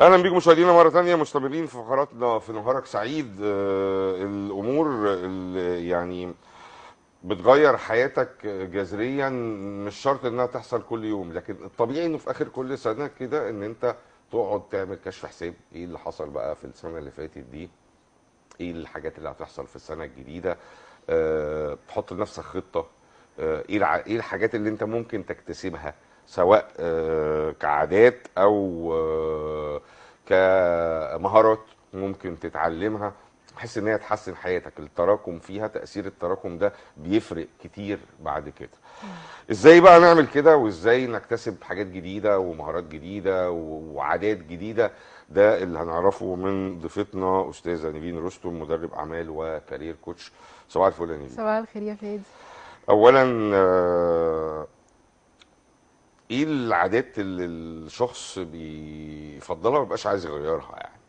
أهلا بيكم مشاهدينا مره ثانية مستمرين في فقراتنا في نهارك سعيد. آه، الأمور اللي يعني بتغير حياتك جذريا مش شرط إنها تحصل كل يوم لكن الطبيعي إنه في آخر كل سنة كده إن أنت تقعد تعمل كشف حساب. إيه اللي حصل بقى في السنة اللي فاتت دي؟ إيه الحاجات اللي هتحصل في السنة الجديدة؟ أه تحط لنفسك خطة. إيه الع- إيه الحاجات اللي أنت ممكن تكتسبها؟ سواء أه كعادات أو أه كمهارات ممكن تتعلمها بحيث إن هي تحسن حياتك. التراكم فيها تأثير التراكم ده بيفرق كتير بعد كده. إزاي بقى نعمل كده؟ وإزاي نكتسب حاجات جديدة ومهارات جديدة وعادات جديدة؟ ده اللي هنعرفه من ضيفتنا أستاذة نيفين رستم مدرب أعمال وكارير كوتش. صباح الفل يا نيفين. صباح الخير يا فادي. اولا آه، إيه العادات اللي الشخص بيفضلها ما بيبقاش عايز يغيرها يعني؟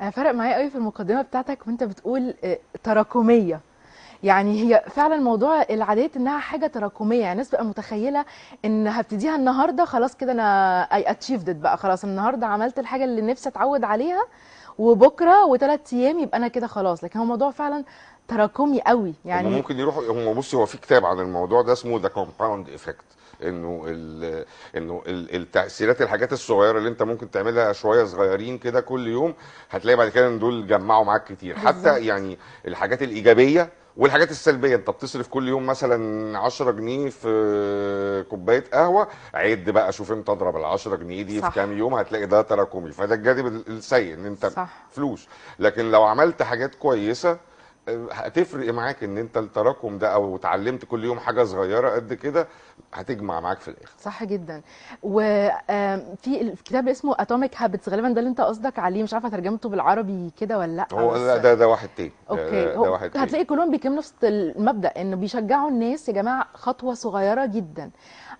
أنا فرق معايا قوي في المقدمة بتاعتك وانت بتقول آه، تراكمية. يعني هي فعلا موضوع العادات انها حاجة تراكمية. يعني الناس بقى متخيلة ان هبتديها النهارده خلاص كده أنا اي اتشيفد بقى. خلاص النهارده عملت الحاجة اللي نفسي اتعود عليها وبكرة وثلاث أيام يبقى أنا كده خلاص. لكن هو الموضوع فعلا تراكمي قوي. يعني يعني ممكن يروحوا هم بصي هو في كتاب عن الموضوع ده اسمه The Compound Effect انه ال انه ال- التأثيرات الحاجات الصغيرة اللي انت ممكن تعملها شوية صغيرين كده كل يوم هتلاقي بعد كده ان دول جمعوا معاك كتير حتى. يعني الحاجات الإيجابية والحاجات السلبية انت بتصرف كل يوم مثلا 10 جنيه في كوباية قهوة عد بقى شوف إمتى اضرب ال 10 جنيه دي في صح. كام يوم هتلاقي ده تراكمي فده الجانب ال- السيء إن انت صح. فلوس لكن لو عملت حاجات كويسة آه، هتفرق معاك إن انت التراكم ده أو اتعلمت كل يوم حاجة صغيرة قد كده هتجمع معاك في الآخر. صح جدا. وفي الكتاب اسمه Atomic Habits غالبا ده اللي انت قصدك عليه. مش عارفة ترجمته بالعربي كده ولا لأ. هو بس- ده, ده واحد تاني. okay. ده, ده واحد تاني. هتلاقي كلهم بيتكلموا نفس المبدأ إنه بيشجعوا الناس يا جماعة خطوة صغيرة جدا.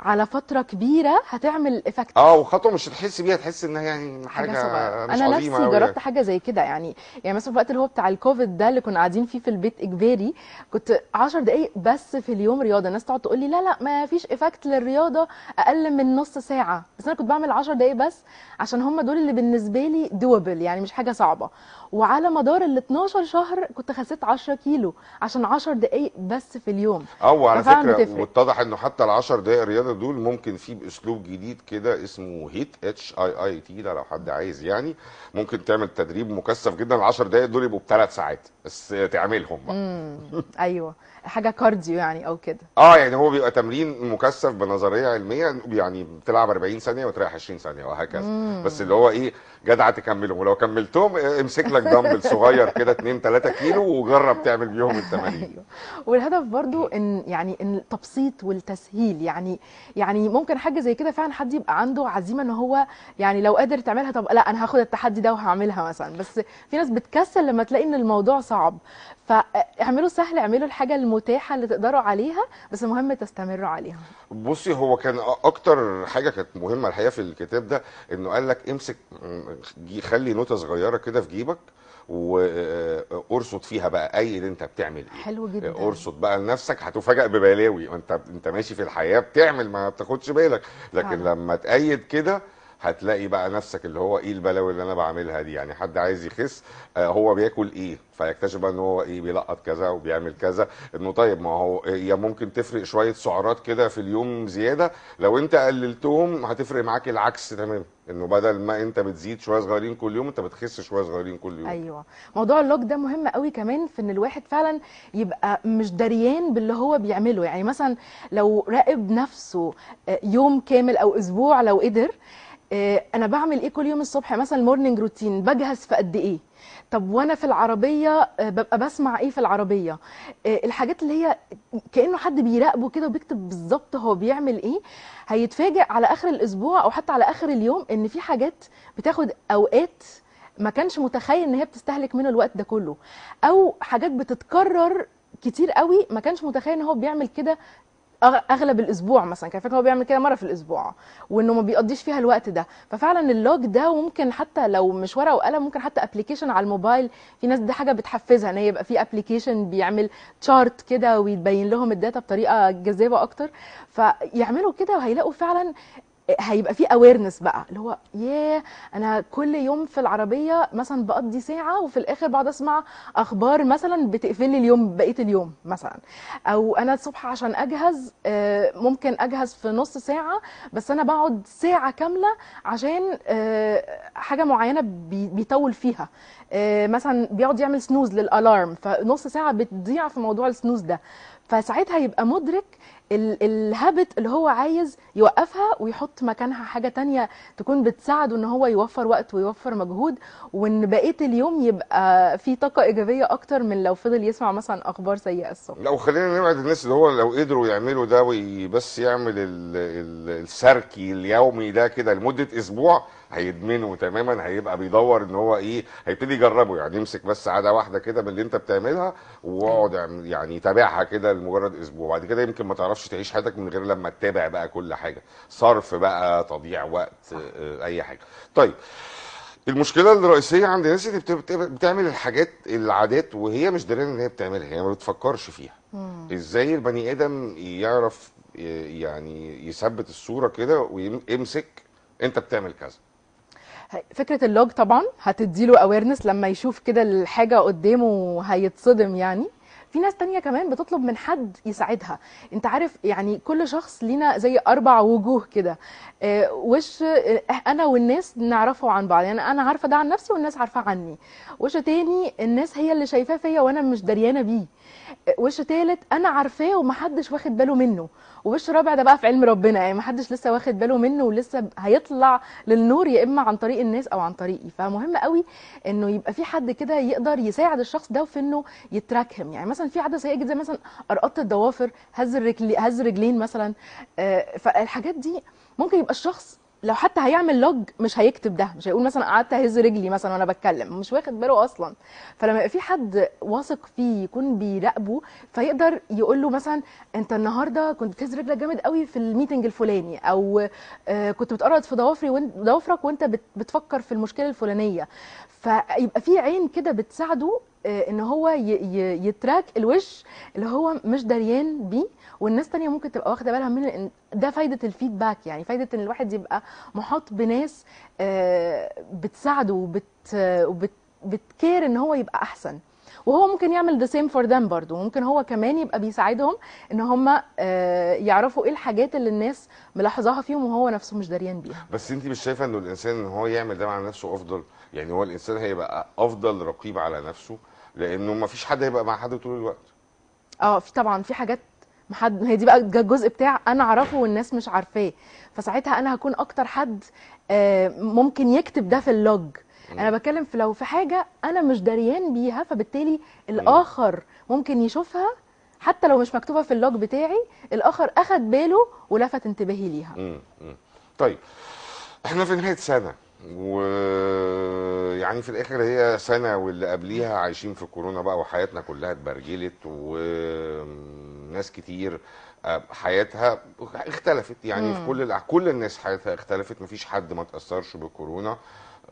على فترة كبيرة هتعمل effect آه وخطوة مش هتحس بيها تحس إنها يعني حاجة حاجة, صغيرة. مش أنا نفسي أوي جربت حاجة زي كده يعني. يعني مثلا في الوقت اللي هو بتاع الكوفيد ده اللي كنا قاعدين فيه في البيت إجباري كنت 10 دقائق بس في اليوم رياضة. الناس تقعد تقول لي لا لا ما فيش effect للرياضة أقل من نص ساعة. بس أنا كنت بعمل 10 دقائق بس عشان هم دول اللي بالنسبة لي doable يعني مش حاجة صعبة. وعلى مدار ال 12 شهر كنت خسيت 10 كيلو عشان 10 دقائق بس في اليوم. آه وعلى فكرة. واتضح إنه حتى ال 10 دقائق رياضة دول ممكن في بأسلوب جديد كده اسمه هيت اتش اي اي تي ده لو حد عايز يعني. ممكن تعمل تدريب مكثف جدا. ال 10 دقائق دول يبقوا بثلاث ساعات بس تعملهم بقى. امم أيوه. حاجة cardio يعني أو كده. آه يعني هو بيبقى تمرين مكثف بنظرية علمية يعني بتلعب 40 ثانية وتريح 20 ثانية وهكذا. بس اللي هو إيه جدع تكملهم ولو كملتهم آه، امسك لك دمبل صغير كده 2 3 كيلو وجرب تعمل بيهم التمارين. أيوه. والهدف برضو إن يعني إن التبسيط والتسهيل يعني يعني ممكن حاجة زي كده فعلا حد يبقى عنده عزيمة إن هو يعني لو قادر تعملها طب لا أنا هاخد التحدي ده وهعملها مثلا. بس في ناس بتكسل لما تلاقي إن الموضوع صعب. فاعملوا سهل اعملوا الحاجة المتاحة اللي تقدروا عليها بس المهم تستمروا عليها. بصي هو كان أكتر حاجة كانت مهمة الحقيقة في الكتاب ده إنه قال لك امسك خلي نوتة صغيرة كده في جيبك وارصد فيها بقى أي اللي أنت بتعمل إيه. حلو جدا. ارصد بقى لنفسك هتفاجئ ببلاوي. وانت انت ماشي في الحياة بتعمل ما بتاخدش بالك. لكن فعلا. لما تأيد كده هتلاقي بقى نفسك اللي هو إيه البلاوي اللي أنا بعملها دي؟ يعني حد عايز يخس آه هو بياكل إيه؟ فيكتشف بقى إن هو إيه بيلقط كذا وبيعمل كذا. إنه طيب ما هو هي ممكن تفرق شوية سعرات كده في اليوم زيادة. لو أنت قللتهم هتفرق معاك العكس تماما. إنه بدل ما أنت بتزيد شوية صغيرين كل يوم أنت بتخس شوية صغيرين كل يوم. أيوه. موضوع اللوج ده مهم قوي كمان في إن الواحد فعلا يبقى مش دريان باللي هو بيعمله. يعني مثلا لو راقب نفسه آه، يوم كامل أو أسبوع لو قدر أنا بعمل إيه كل يوم الصبح؟ مثلا المورنينج روتين بجهز في قد إيه؟ طب وأنا في العربية آه، ببقى بسمع إيه في العربية؟ آه، الحاجات اللي هي كأنه حد بيراقبه كده وبيكتب بالظبط هو بيعمل إيه هيتفاجئ على آخر الأسبوع أو حتى على آخر اليوم إن في حاجات بتاخد أوقات ما كانش متخيل إن هي بتستهلك منه الوقت ده كله. أو حاجات بتتكرر كتير قوي ما كانش متخيل إن هو بيعمل كده أغلب الأسبوع مثلا. كان فاكر هو بيعمل كده مرة في الأسبوع. وإنه ما بيقضيش فيها الوقت ده. ففعلا ال log ده ممكن حتى لو مش ورقة وقلم ممكن حتى application على الموبايل. في ناس دي حاجة بتحفزها إن هي يبقى في application بيعمل chart كده ويبين لهم ال data بطريقة جذابة أكتر. فيعملوا كده وهيلاقوا فعلا هيبقى في awareness بقى اللي هو ياه أنا كل يوم في العربية مثلا بقضي ساعة وفي الآخر بقعد أسمع أخبار مثلا بتقفل لي اليوم بقية اليوم مثلا. أو أنا الصبح عشان أجهز آه، ممكن أجهز في نص ساعة بس أنا بقعد ساعة كاملة عشان آه، حاجة معينة بي- بيطول فيها. آه، مثلا بيقعد يعمل سنوز للالارم فنص ساعة بتضيع في موضوع السنوز ده. فساعتها يبقى مدرك الهابت اللي هو عايز يوقفها ويحط مكانها حاجة تانية تكون بتساعده إن هو يوفر وقت ويوفر مجهود وإن بقية اليوم يبقى فيه طاقة إيجابية أكتر من لو فضل يسمع مثلا أخبار سيئة الصبح. لا وخلينا نوعد الناس اللي هو لو قدروا يعملوا ده وبس يعمل ال- ال- السركي اليومي ده كده لمدة أسبوع هيدمنه تماما هيبقى بيدور إن هو إيه هيبتدي يجربه يعني يمسك بس عادة واحدة كده من اللي أنت بتعملها واقعد يعني تابعها كده لمجرد أسبوع. بعد كده يمكن ما تعرفش تعيش حياتك من غير لما تتابع بقى كل حاجة. صرف بقى تضييع وقت آه، أي حاجة. طيب المشكلة الرئيسية عند الناس اللي بت- بت- بتعمل الحاجات العادات وهي مش دارية إن هي بتعملها هي ما بتفكرش فيها. إزاي البني آدم يعرف ي- يعني يثبت الصورة كده ويمسك أنت بتعمل كذا. فكرة ال log طبعا هتديله awareness لما يشوف كده الحاجة قدامه هيتصدم يعني. في ناس تانية كمان بتطلب من حد يساعدها. انت عارف يعني كل شخص لينا زي أربع وجوه كده. آه، وش آه، أنا والناس نعرفه عن بعض. يعني أنا عارفة ده عن نفسي والناس عارفة عني. وش تاني؟ الناس هي اللي شايفاه فيا وأنا مش دريانة بيه. وش تالت؟ أنا عارفاه ومحدش واخد باله منه. ووش رابع؟ ده بقى في علم ربنا. يعني محدش لسه واخد باله منه ولسه هيطلع للنور يا إما عن طريق الناس أو عن طريقي. فمهم قوي إنه يبقى في حد كده يقدر يساعد الشخص ده في إنه يتراكم يعني مثلا في عاده سيئه جدا مثلا قرقطة الضوافر هز الرجل هز رجلين مثلا. آه، فالحاجات دي ممكن يبقى الشخص لو حتى هيعمل log مش هيكتب ده مش هيقول مثلا قعدت أهز رجلي مثلا وأنا بتكلم مش واخد باله أصلا. فلما يبقى في حد واثق فيه يكون بيراقبه فيقدر يقول له مثلا أنت النهارده كنت بتهز رجلك جامد قوي في ال meeting الفلاني أو آه، كنت بتقرقط في ضوافري وانت ضوافرك وأنت بت- بتفكر في المشكلة الفلانية. فيبقى في عين كده بتساعده إن هو ي track الوش اللي هو مش دريان بيه والناس تانية ممكن تبقى واخدة بالها لأن ده فايدة ال feedback يعني فايدة إن الواحد يبقى محاط بناس آه، بتساعده وبت بت care إن هو يبقى أحسن. وهو ممكن يعمل the same for them برضه. ممكن هو كمان يبقى بيساعدهم إن هم يعرفوا إيه الحاجات اللي الناس ملاحظاها فيهم وهو نفسه مش دريان بيها. بس أنت مش شايفة إنه الإنسان إن هو يعمل ده مع نفسه أفضل؟ يعني هو الإنسان هيبقى أفضل رقيب على نفسه؟ لأنه ما فيش حد هيبقى مع حد طول الوقت. آه في طبعا في حاجات محد هي دي بقى الجزء بتاع أنا اعرفه والناس مش عارفاه. فساعتها أنا هكون أكتر حد آه، ممكن يكتب ده في ال log. أنا بتكلم في لو في حاجة أنا مش دريان بيها فبالتالي الآخر ممكن يشوفها حتى لو مش مكتوبة في ال log بتاعي الآخر اخد باله ولفت انتباهي ليها. طيب إحنا في نهاية سنه ويعني في الآخر هي سنة واللي قبليها عايشين في كورونا بقى وحياتنا كلها اتبرجلت وناس كتير آه، حياتها اختلفت. يعني في كل كل الناس حياتها اختلفت مفيش حد ما تأثرش بكورونا.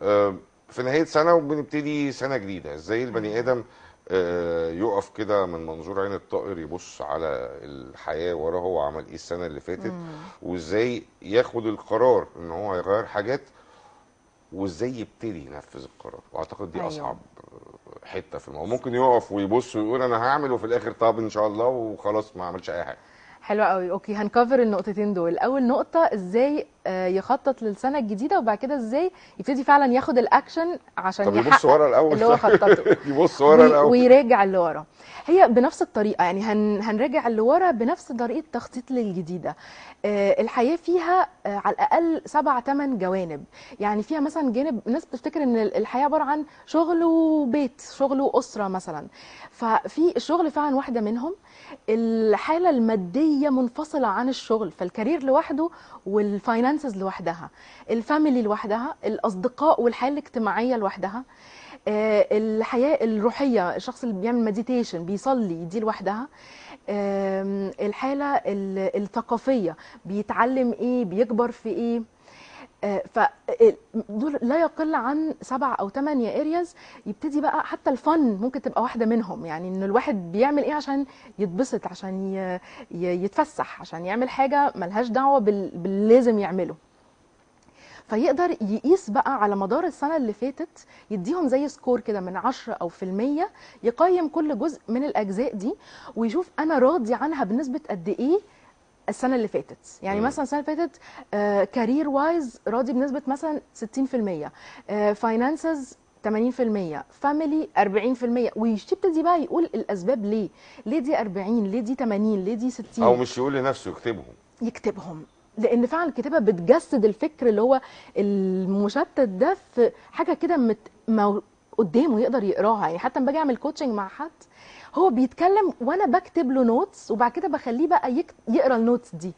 آه، في نهاية سنة وبنبتدي سنة جديدة. إزاي البني آدم آه، يقف كده من منظور عين الطائر يبص على الحياة وراه هو عمل إيه السنة اللي فاتت وإزاي ياخد القرار إن هو يغير حاجات وازاي يبتدي ينفذ القرار؟ وأعتقد دي أيوة. أصعب حتة في الموضوع. ممكن يقف ويبص ويقول أنا هعمل وفي الآخر طب إن شاء الله وخلاص ما عملش أي حاجة. حلو قوي. أوكي هنكفر النقطتين دول. أول نقطة إزاي آه، يخطط للسنة الجديدة وبعد كده إزاي يبتدي فعلا ياخد الأكشن عشان طب يبص ورا الأول. اللي هو خططه. يبص ورا وي- الأول. ويراجع اللي ورا. هي بنفس الطريقة يعني هن هنراجع اللي ورا بنفس طريقة تخطيط للجديدة. آه، الحياة فيها آه، على الأقل سبع ثمان جوانب. يعني فيها مثلا جانب الناس بتفتكر إن الحياة عبارة عن شغل وبيت شغل وأسرة مثلا. ففي الشغل فعلا واحدة منهم الحالة المادية منفصلة عن الشغل فال career لوحده وال finances لوحدها ال family لوحدها الأصدقاء والحياة الاجتماعية لوحدها آه، الحياة الروحية الشخص اللي بيعمل meditation بيصلي دي لوحدها الحالة ال- الثقافية بيتعلم إيه بيكبر في إيه ف دول لا يقل عن سبع أو ثمانية areas يبتدي بقى حتى الفن ممكن تبقى واحدة منهم. يعني إن الواحد بيعمل إيه عشان يتبسط عشان يتفسح عشان يعمل حاجة ملهاش دعوة بال- باللازم يعمله. فيقدر يقيس بقى على مدار السنة اللي فاتت يديهم زي score كده من 10 أو في المية يقيم كل جزء من الأجزاء دي ويشوف أنا راضي عنها بنسبة قد إيه السنة اللي فاتت. يعني مم. مثلا السنة اللي فاتت career wise راضي بنسبة مثلا 60% finances 80% family 40% ويبتدي بقى يقول الأسباب ليه؟ ليه دي 40 ليه دي 80 ليه دي 60 أو مش يقول لنفسه يكتبهم. يكتبهم. لأن فعلا الكتابة بتجسد الفكر اللي هو المشتت ده في حاجة كده مت... ما قدامه يقدر يقراها. يعني حتى لما باجي أعمل coaching مع حد هو بيتكلم وأنا بكتب له notes وبعد كده بخليه بقى يك... يقرأ ال notes دي.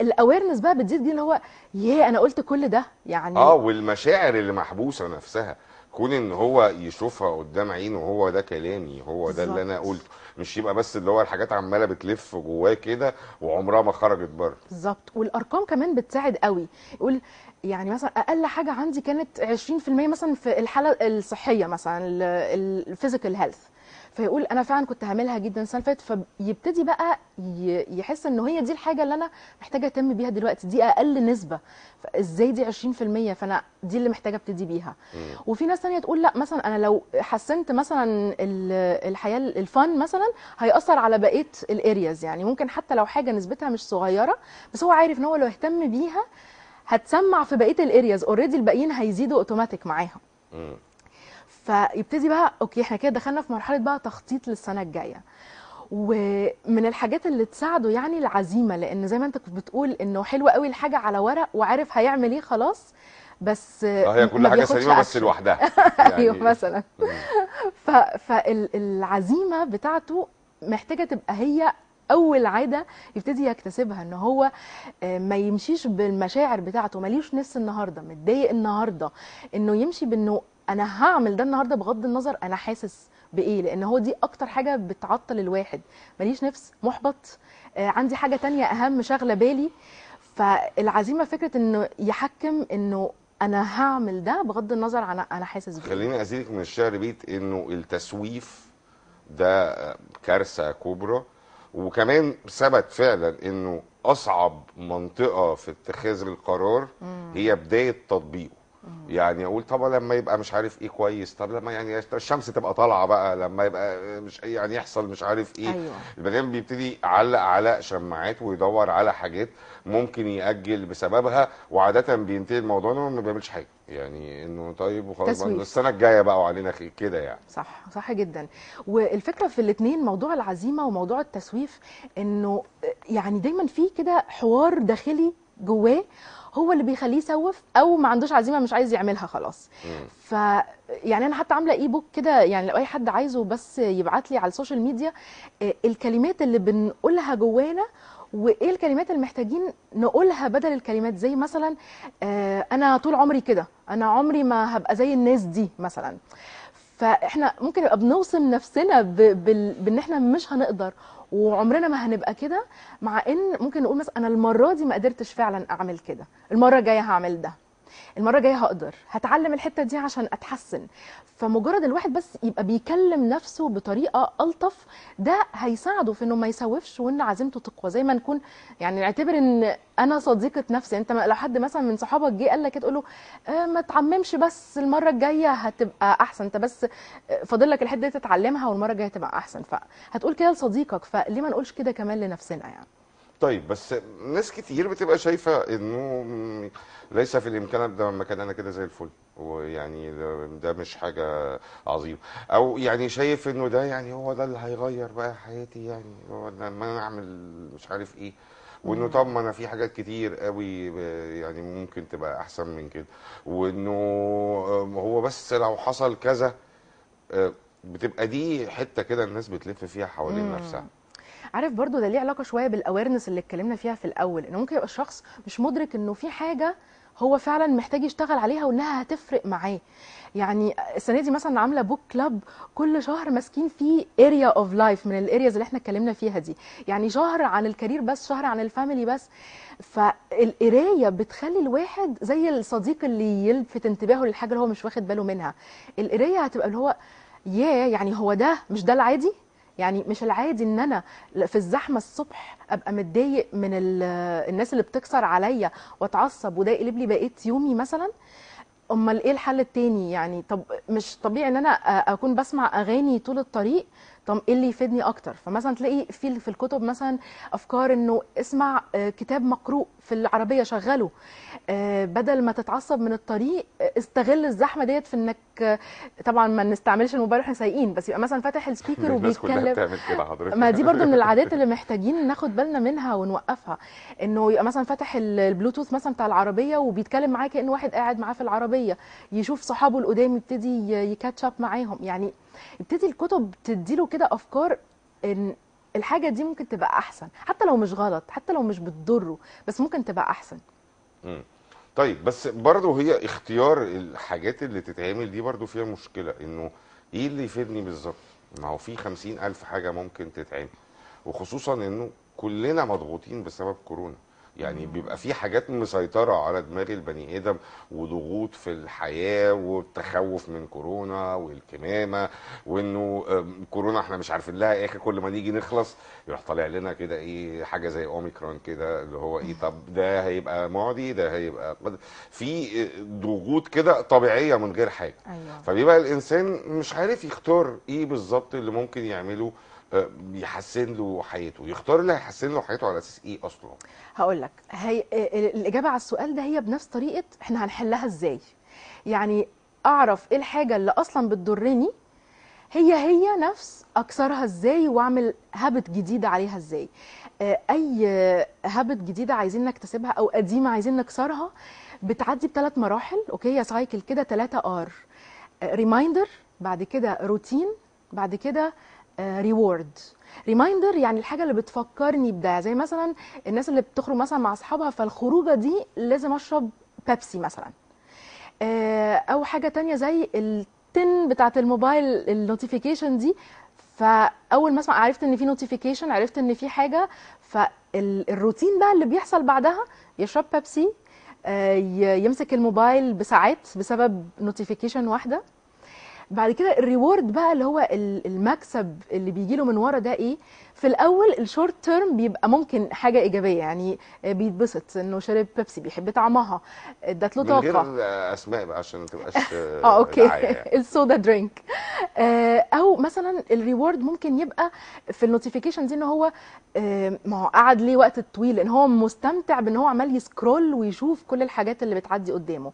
ال awareness بقى بتزيد دي اللي هو ياه أنا قلت كل ده؟ يعني آه والمشاعر اللي محبوسة نفسها. كون إن هو يشوفها قدام عينه هو ده كلامي هو ده اللي أنا. قلته. مش يبقى بس اللي هو الحاجات عمالة بتلف جواه كده وعمرها ما خرجت بره. بالظبط. والأرقام كمان بتساعد قوي. يقول يعني مثلا أقل حاجة عندي كانت 20% مثلا في الحالة الصحية مثلا ال physical health فيقول أنا فعلا كنت مهملها جدا السنة اللي فاتت فيبتدي بقى يحس إن هي دي الحاجة اللي أنا محتاجة أهتم بيها دلوقتي دي أقل نسبة. إزاي دي 20% فأنا دي اللي محتاجة أبتدي بيها. وفي ناس تانية تقول لأ مثلا أنا لو حسنت مثلا ال- الحياة ال fun مثلا هيأثر على بقية ال areas يعني. ممكن حتى لو حاجة نسبتها مش صغيرة بس هو عارف إن هو لو اهتم بيها هتسمع في بقية ال areas already الباقيين هيزيدوا اوتوماتيك معاهم مم. فيبتدي بقى okay إحنا كده دخلنا في مرحلة بقى تخطيط للسنة الجاية. ومن الحاجات اللي تساعده يعني العزيمة لأن زي ما أنت كنت بتقول إنه حلو قوي الحاجة على ورق وعارف هيعمل إيه خلاص بس آه هي كل حاجة سليمة بس. لوحدها. أيوه مثلا. فالعزيمه بتاعته محتاجة تبقى هي أول عادة يبتدي يكتسبها إن هو آه، ما يمشيش بالمشاعر بتاعته. ماليش نفس النهارده متضايق النهارده. إنه يمشي بإنه أنا هعمل ده النهارده بغض النظر أنا حاسس بايه لأن هو دي أكتر حاجة بتعطل الواحد. ماليش نفس محبط. آه، عندي حاجة تانية اهم شاغله بالي. فالعزيمه فكره انه يحكم انه أنا هعمل ده بغض النظر عن أنا حاسس بإيه. خليني أزيدك من الشعر بيت إنه التسويف ده كارثة كبرى. وكمان ثبت فعلا إنه أصعب منطقة في اتخاذ القرار هي بداية تطبيقه. يعني أقول طب لما يبقى مش عارف إيه كويس طب لما يعني الشمس تبقى طالعة بقى لما يبقى مش يعني يحصل مش عارف إيه. أيوه. البني بيبتدي يعلق على شماعات ويدور على حاجات ممكن يأجل بسببها وعادة بينتهي الموضوع إنه ما بيعملش حاجة. يعني إنه طيب وخلاص. السنة الجاية بقى وعلينا كده يعني. صح صح جدا. والفكرة في الاثنين موضوع العزيمة وموضوع التسويف إنه يعني دايما في كده حوار داخلي جواه هو اللي بيخليه يسوف أو ما عندوش عزيمة مش عايز يعملها خلاص. ف يعني أنا حتى عاملة e-book كده يعني لو أي حد عايزه بس يبعت لي على ال social media آه، الكلمات اللي بنقولها جوانا وإيه الكلمات اللي محتاجين نقولها بدل الكلمات زي مثلا آه، أنا طول عمري كده أنا عمري ما هبقى زي الناس دي مثلا فإحنا ممكن نبقى بنوصم نفسنا. بإن إحنا مش هنقدر وعمرنا ما هنبقى كده مع إن ممكن نقول مثلا أنا المرة دي ما قدرتش فعلا أعمل كده. المرة الجاية هعمل ده. المرة الجاية هقدر. هتعلم الحتة دي عشان أتحسن. فمجرد الواحد بس يبقى بيكلم نفسه بطريقة ألطف ده هيساعده في إنه ما يسوفش وإن عزيمته تقوى. زي ما نكون يعني نعتبر إن أنا صديقة نفسي. أنت لو حد مثلا من صحابك جه قال لك تقول له آه ما تعممش بس المرة الجاية هتبقى أحسن. أنت بس آه، فاضل لك الحتة دي تتعلمها والمرة الجاية هتبقى أحسن. فهتقول كده لصديقك فليه ما نقولش كده كمان لنفسنا يعني؟ طيب بس ناس كتير بتبقى شايفة إنه ليس في الإمكان ابدا لما كان أنا كده زي الفل ويعني ده- مش حاجة عظيمة. أو يعني شايف إنه ده يعني هو ده اللي هيغير بقى حياتي يعني هو لما أنا أعمل مش عارف إيه. وإنه طب ما أنا في حاجات كتير قوي يعني ممكن تبقى أحسن من كده. وإنه هو بس لو حصل كذا آه، بتبقى دي حتة كده الناس بتلف فيها حوالين. نفسها. عارف برضو ده ليه علاقة شوية بالاويرنس اللي اتكلمنا فيها في الأول انه ممكن يبقى الشخص مش مدرك إنه في حاجة هو فعلا محتاج يشتغل عليها وإنها هتفرق معاه. يعني السنة دي مثلا عاملة book club كل شهر ماسكين فيه area of life من ال areas اللي إحنا اتكلمنا فيها دي. يعني شهر عن ال career بس شهر عن ال family بس. فالقراية بتخلي الواحد زي الصديق اللي يلفت انتباهه للحاجة اللي هو مش واخد باله منها. القراية هتبقى اللي هو ياه يعني هو ده مش ده العادي؟ يعني مش العادي إن أنا في الزحمة الصبح أبقى متضايق من ال- الناس اللي بتكسر عليا وأتعصب وده يقلب لي بقية يومي مثلا؟ أمال إيه الحل التاني؟ يعني طب مش طبيعي إن أنا أكون بسمع أغاني طول الطريق طب إيه اللي يفيدني أكتر؟ فمثلا تلاقي في في الكتب مثلا أفكار إنه اسمع آه، كتاب مقروء في العربية شغله. آه، بدل ما تتعصب من الطريق آه، استغل الزحمة ديت في إنك آه، طبعا ما نستعملش الموبايل وإحنا سايقين بس يبقى مثلا فاتح السبيكر وبيتكلم. ما دي برضو من العادات اللي محتاجين ناخد بالنا منها ونوقفها. إنه يبقى مثلا فاتح ال- البلوتوث مثلا بتاع العربية وبيتكلم معاه كأنه واحد قاعد معاه في العربية. يشوف صحابه القدام يبتدي يكاتش اب معاهم. يعني يبتدي الكتب تديله كده أفكار إن الحاجة دي ممكن تبقى أحسن حتى لو مش غلط حتى لو مش بتضره بس ممكن تبقى أحسن. مم. طيب بس برضه هي اختيار الحاجات اللي تتعمل دي برضه فيها مشكلة إنه إيه اللي يفيدني بالظبط؟ ما هو في خمسين ألف حاجة ممكن تتعمل وخصوصا إنه كلنا مضغوطين بسبب كورونا. يعني بيبقى في حاجات مسيطرة على دماغ البني آدم وضغوط في الحياة والتخوف من كورونا والكمامة وإنه كورونا إحنا مش عارفين لها اخر كل ما نيجي نخلص يروح طالع لنا كده إيه حاجة زي أوميكرون كده اللي هو إيه طب ده هيبقى معدي ده هيبقى في ضغوط كده طبيعية من غير حاجة. أيوه. فبيبقى الإنسان مش عارف يختار إيه بالظبط اللي ممكن يعمله آه، يحسن له حياته يختار اللي هيحسن له حياته على أساس إيه أصلا؟ هقول لك هي الإجابة على السؤال ده هي بنفس طريقة إحنا هنحلها إزاي. يعني أعرف إيه الحاجة اللي أصلا بتضرني هي هي نفس أكسرها إزاي وأعمل هابت جديده عليها إزاي. آه، أي habit جديدة عايزين نكتسبها أو قديمة عايزين نكسرها بتعدي بثلاث مراحل okay؟ هي cycle كده 3 R reminder بعد كده روتين بعد كده reward reminder يعني الحاجة اللي بتفكرني بده. زي مثلا الناس اللي بتخرج مثلا مع أصحابها فالخروجة دي لازم أشرب بيبسي مثلا. آه، أو حاجة تانية زي ال tone بتاعت الموبايل ال notification دي. فأول ما أسمع عرفت إن في notification عرفت إن في حاجة. فالروتين بقى اللي بيحصل بعدها يشرب بيبسي آه، يمسك الموبايل بساعات بسبب notification واحدة. بعد كده ال reward بقى اللي هو ال- المكسب اللي بيجي له من ورا ده إيه؟ في الأول ال short term بيبقى ممكن حاجة إيجابية يعني بيتبسط إنه شرب بيبسي بيحب طعمها. ادت له من غير طاقة. آه، أسماء بقى عشان ما تبقاش آه okay. يعني. ال soda drink آه، أو مثلا ال reward ممكن يبقى في ال notification دي إن هو آه، ما هو قعد ليه وقت طويل ان هو مستمتع بإن هو عمال ي scroll ويشوف كل الحاجات اللي بتعدي قدامه.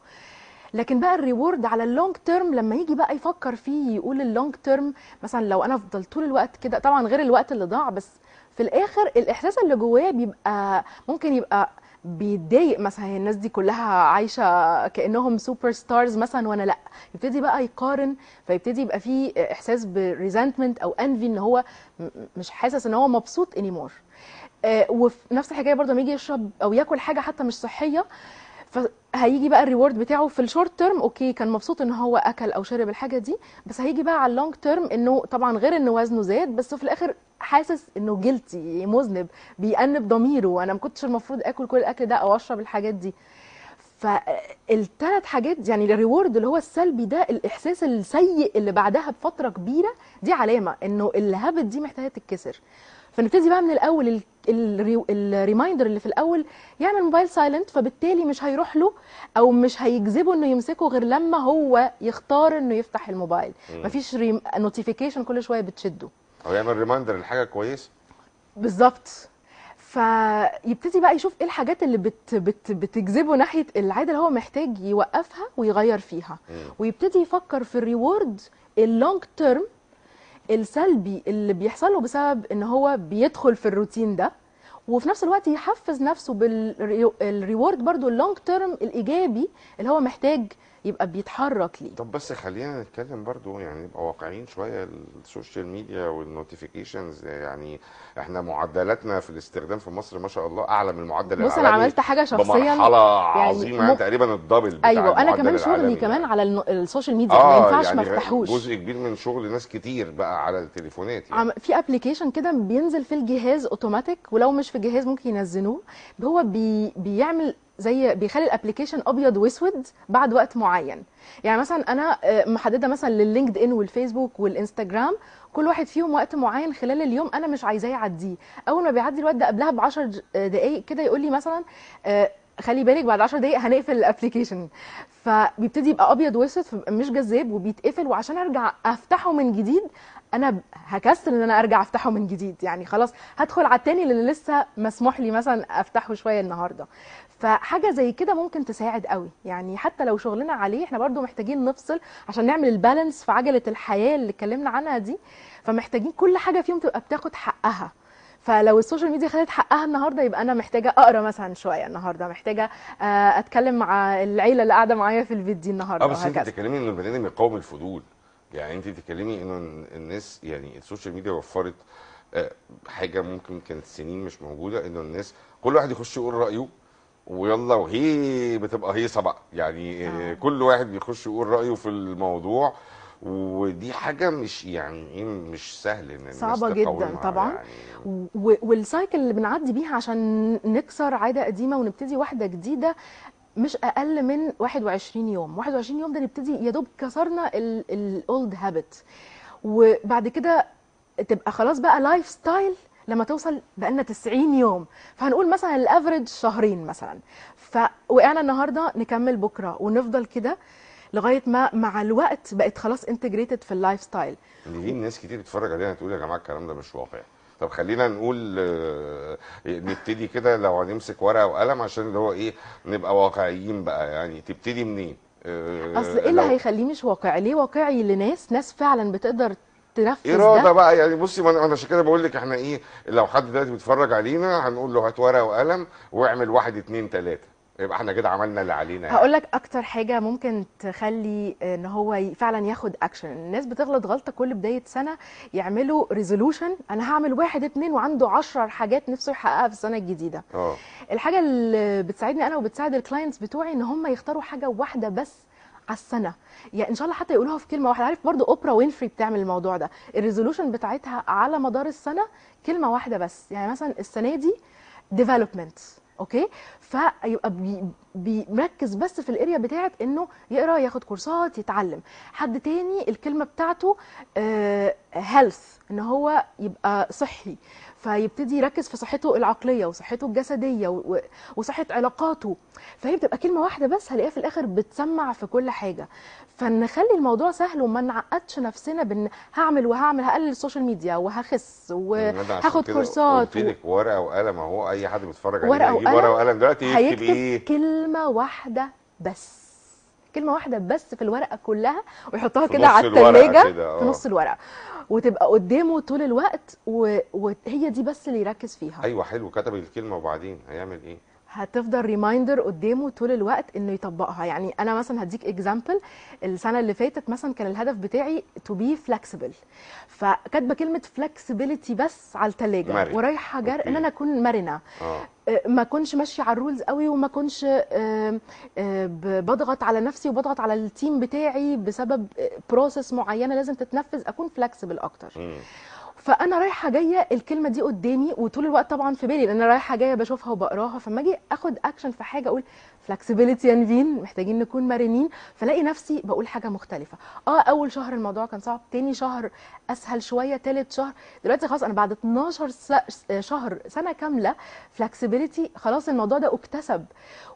لكن بقى ال reward على ال long term لما يجي بقى يفكر فيه يقول ال long term مثلا لو أنا افضل طول الوقت كده طبعا غير الوقت اللي ضاع بس في الآخر الإحساس اللي جواه بيبقى ممكن يبقى بيتضايق مثلا هي الناس دي كلها عايشة كأنهم superstars مثلا وأنا لأ؟ يبتدي بقى يقارن فيبتدي يبقى فيه إحساس ب resentment أو envy إن هو مش حاسس إن هو مبسوط anymore وفي نفس الحكاية برضه لما يجي يشرب أو ياكل حاجة حتى مش صحية فهيجي بقى ال reward بتاعه في ال short term okay كان مبسوط إن هو أكل أو شرب الحاجة دي بس هيجي بقى على ال long term إنه طبعا غير إن وزنه زاد بس في الآخر حاسس إنه guilty مذنب بيأنب ضميره أنا ما كنتش المفروض آكل كل الأكل ده أو أشرب الحاجات دي. فالثلاث حاجات يعني ال reward اللي هو السلبي ده الإحساس السيء اللي بعدها بفترة كبيرة دي علامة إنه ال habit دي محتاجة تتكسر. فنبتدي بقى من الأول ال- الري- ال reminder اللي في الأول يعمل موبايل silent فبالتالي مش هيروح له أو مش هيجذبه إنه يمسكه غير لما هو يختار إنه يفتح الموبايل. مم. مفيش notification كل شوية بتشده. أو يعمل reminder لحاجة كويسة. بالظبط. فيبتدي بقى يشوف إيه الحاجات اللي بت بت بتجذبه ناحية العادة اللي هو محتاج يوقفها ويغير فيها. مم. ويبتدي يفكر في ال reward ال long term السلبي اللي بيحصل له بسبب إن هو بيدخل في الروتين ده وفي نفس الوقت يحفز نفسه بال reward برضو ال long term الإيجابي اللي هو محتاج يبقى بيتحرك ليه. طب بس خلينا نتكلم برضو يعني نبقى واقعيين شوية ال social media وال notifications يعني إحنا معدلاتنا في الاستخدام في مصر ما شاء الله أعلى من المعدل بص أنا عملت حاجة شخصيا بمرحلة يعني عظيمة يعني تقريبا ال double بتاع أيوه أنا كمان شغلي كمان. على ال social media ما ينفعش ما يعني افتحوش. جزء كبير من شغل ناس كتير بقى على التليفونات يعني. عم- في application كده بينزل في الجهاز اوتوماتيك ولو مش في الجهاز ممكن ينزلوه. هو بي بيعمل زي بيخلي ال application أبيض وأسود بعد وقت معين. يعني مثلا أنا آه، محددة مثلا لللينكد ان والفيسبوك والإنستجرام كل واحد فيهم وقت معين خلال اليوم أنا مش عايزاه يعديه. أول ما بيعدي الوقت ده قبلها ب 10 دقائق كده يقول لي مثلا آه، خلي بالك بعد 10 دقائق هنقفل ال application. فبيبتدي يبقى أبيض وأسود مش جذاب وبيتقفل وعشان أرجع أفتحه من جديد أنا هكسل إن أنا أرجع أفتحه من جديد يعني خلاص هدخل على التاني اللي لسه مسموح لي مثلا أفتحه شوية النهارده. فحاجة زي كده ممكن تساعد قوي يعني حتى لو شغلنا عليه إحنا برضو محتاجين نفصل عشان نعمل ال balance في عجلة الحياة اللي اتكلمنا عنها دي فمحتاجين كل حاجة فيهم تبقى بتاخد حقها. فلو ال social media خدت حقها النهارده يبقى أنا محتاجة أقرأ مثلا شوية النهارده محتاجة آه، أتكلم مع العيلة اللي قاعدة معايا في البيت دي النهارده آه بس أنت بتتكلمي إن البني آدم يقاوم الفضول. يعني انت بتتكلمي انه الناس يعني ال social media وفرت آه، حاجة ممكن كانت سنين مش موجودة انه الناس كل واحد يخش يقول رأيه ويلا وهي بتبقى هيصه بقى يعني آه، آه. كل واحد بيخش يقول رأيه في الموضوع ودي حاجة مش يعني إيه مش سهل إن الناس صعبة جدا طبعا. يعني والسايكل اللي بنعدي بيها عشان نكسر عادة قديمة ونبتدي واحدة جديدة مش أقل من 21 يوم. 21 يوم ده نبتدي يا دوب كسرنا الأولد هابت وبعد كده تبقى خلاص بقى lifestyle لما توصل بقالنا 90 يوم. فهنقول مثلا ال average شهرين مثلا. فوقعنا النهارده نكمل بكرة ونفضل كده لغاية ما مع الوقت بقت خلاص integrated في ال lifestyle في ناس كتير بتتفرج علينا تقول يا جماعة الكلام ده مش واقع. طب خلينا نقول آه، نبتدي كده لو هنمسك ورقة وقلم عشان اللي هو إيه نبقى واقعيين بقى. يعني تبتدي منين؟ آه، أصل إيه اللي هيخليه مش واقعي؟ ليه واقعي لناس ناس فعلا بتقدر تنفذ إرادة ده بقى. يعني بصي ما أنا عشان كده بقول لك إحنا إيه لو حد دلوقتي بيتفرج علينا هنقول له هات ورقة وقلم واعمل واحد اتنين تلاتة. يبقى إحنا كده عملنا اللي علينا يعني. هقول لك أكتر حاجة ممكن تخلي إن هو فعلا ياخد اكشن الناس بتغلط غلطة كل بداية سنة يعملوا resolution أنا هعمل واحد اتنين وعنده عشر حاجات نفسه يحققها في السنة الجديدة. آه. الحاجة اللي بتساعدني أنا وبتساعد ال clients بتوعي إن هم يختاروا حاجة واحدة بس على السنة. يعني إن شاء الله حتى يقولوها في كلمة واحدة. عارف برضو أوبرا وينفري بتعمل الموضوع ده. ال resolution بتاعتها على مدار السنة كلمة واحدة بس. يعني مثلا السنة دي development okay؟ فيبقى بي بي- مركز بس في ال area بتاعت إنه يقرأ ياخد كورسات يتعلم. حد تاني الكلمة بتاعته health إن هو يبقى صحي. فيبتدي يركز في صحته العقلية وصحته الجسدية و- و- وصحة علاقاته. فهي بتبقى كلمة واحدة بس هلاقيها في الآخر بتسمع في كل حاجة. فنخلي الموضوع سهل وما نعقدش نفسنا بإن هعمل وهعمل هقلل ال social media وهخس وهاخد كورسات قلت لك ورقة وقلم أهو أي حد بيتفرج ورقة علينا يجيب وقلم. ورقه وقلم. دلوقتي يكتب إيه؟ كلمة واحدة بس. كلمة واحدة بس في الورقة كلها ويحطها كده على كده، في آه. نص الورقة. وتبقى قدامه طول الوقت و- وهي دي بس اللي يركز فيها. أيوه حلو كتب الكلمة وبعدين هيعمل إيه؟ هتفضل reminder قدامه طول الوقت إنه يطبقها يعني أنا مثلا هديك example السنة اللي فاتت مثلا كان الهدف بتاعي to be flexible فكاتبة كلمة flexibility بس على الثلاجه مرن. ورايحة جر okay. إن أنا أكون مرنة آه، ما كنش ماشية على ال rules قوي وما كنش بضغط على نفسي وبضغط على ال team بتاعي بسبب process معينة لازم تتنفذ أكون flexible أكتر مم. فأنا رايحة جاية الكلمة دي قدامي وطول الوقت طبعا في بالي لأن أنا رايحة جاية بشوفها وبقراها فلما أجي آخد اكشن في حاجة أقول flexibility يا نيفين محتاجين نكون مرنين. فلاقي نفسي بقول حاجة مختلفة. آه أول شهر الموضوع كان صعب تاني شهر أسهل شوية تالت شهر. دلوقتي خلاص أنا بعد 12 س- شهر سنة كاملة flexibility خلاص الموضوع ده اكتسب.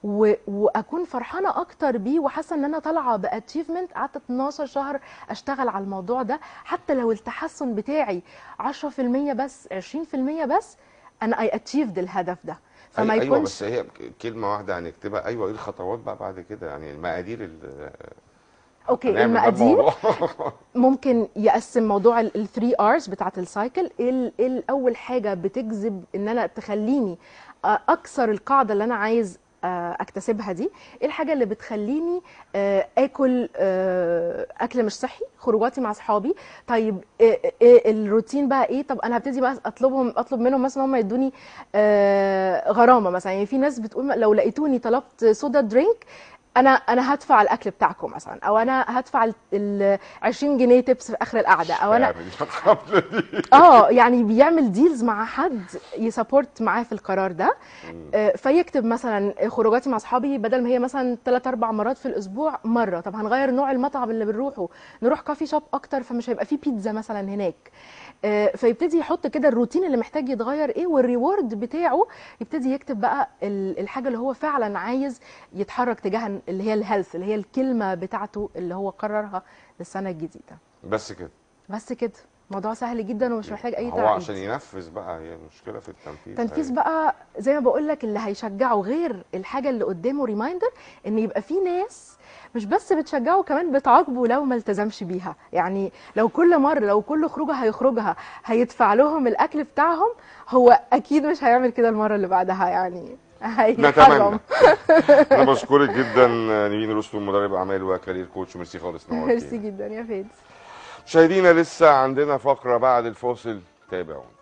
و... وأكون فرحانة أكتر بيه وحاسة إن أنا طالعة ب achievement قعدت 12 شهر أشتغل على الموضوع ده. حتى لو التحسن بتاعي 10% بس 20% بس أنا I achieved الهدف ده. فما أيوة يكونش بس هي كلمة واحدة هنكتبها أيوة إيه الخطوات بقى بعد كده؟ يعني المقادير ال- okay المقادير. ممكن يقسم موضوع ال three Rs بتاعت ال cycle إيه ال- ال- أول حاجة بتجذب إن أنا تخليني أكسر القاعدة اللي أنا عايز اكتسبها دي. إيه الحاجة اللي بتخليني آه، آكل آه، أكل مش صحي خروجاتي مع اصحابي طيب الروتين بقى إيه؟ طب أنا هبتدي بقى أطلبهم أطلب منهم مثلا هم يدوني آه، غرامة مثلا. يعني في ناس بتقول لو لقيتوني طلبت سودا درينك أنا أنا هدفع الأكل بتاعكم مثلا أو أنا هدفع ال- ال 20 جنيه تبس في آخر القعدة أو أنا دي آه يعني بيعمل deals مع حد ي support معاه في القرار ده. آه، فيكتب مثلا خروجاتي مع أصحابي بدل ما هي مثلا 3 4 مرات في الأسبوع مرة. طب هنغير نوع المطعم اللي بنروحه؟ نروح coffee shop أكتر فمش هيبقى فيه بيتزا مثلا هناك. فيبتدي يحط كده الروتين اللي محتاج يتغير إيه وال reward بتاعه يبتدي يكتب بقى ال- الحاجة اللي هو فعلا عايز يتحرك تجاهها اللي هي ال health اللي هي الكلمة بتاعته اللي هو قررها للسنة الجديدة. بس كده. بس كده. موضوع سهل جدا ومش محتاج أي هو تعقيد. عشان ينفذ بقى هي المشكلة في التنفيذ. تنفيذ أيوة. بقى زي ما بقول لك اللي هيشجعه غير الحاجة اللي قدامه ريمايندر إن يبقى في ناس مش بس بتشجعه كمان بتعاقبه لو ما التزمش بيها. يعني لو كل مرة لو كل خروجة هيخرجها هيدفع لهم الأكل بتاعهم هو أكيد مش هيعمل كده المرة اللي بعدها يعني نتمنى. أنا بشكرك جدا نيفين رستم مدرب أعمال وكارير كوتش. ميرسي خالص ميرسي نورتينا جدا يا فادي. مشاهدينا لسه عندنا فقرة بعد الفاصل. تابعونا.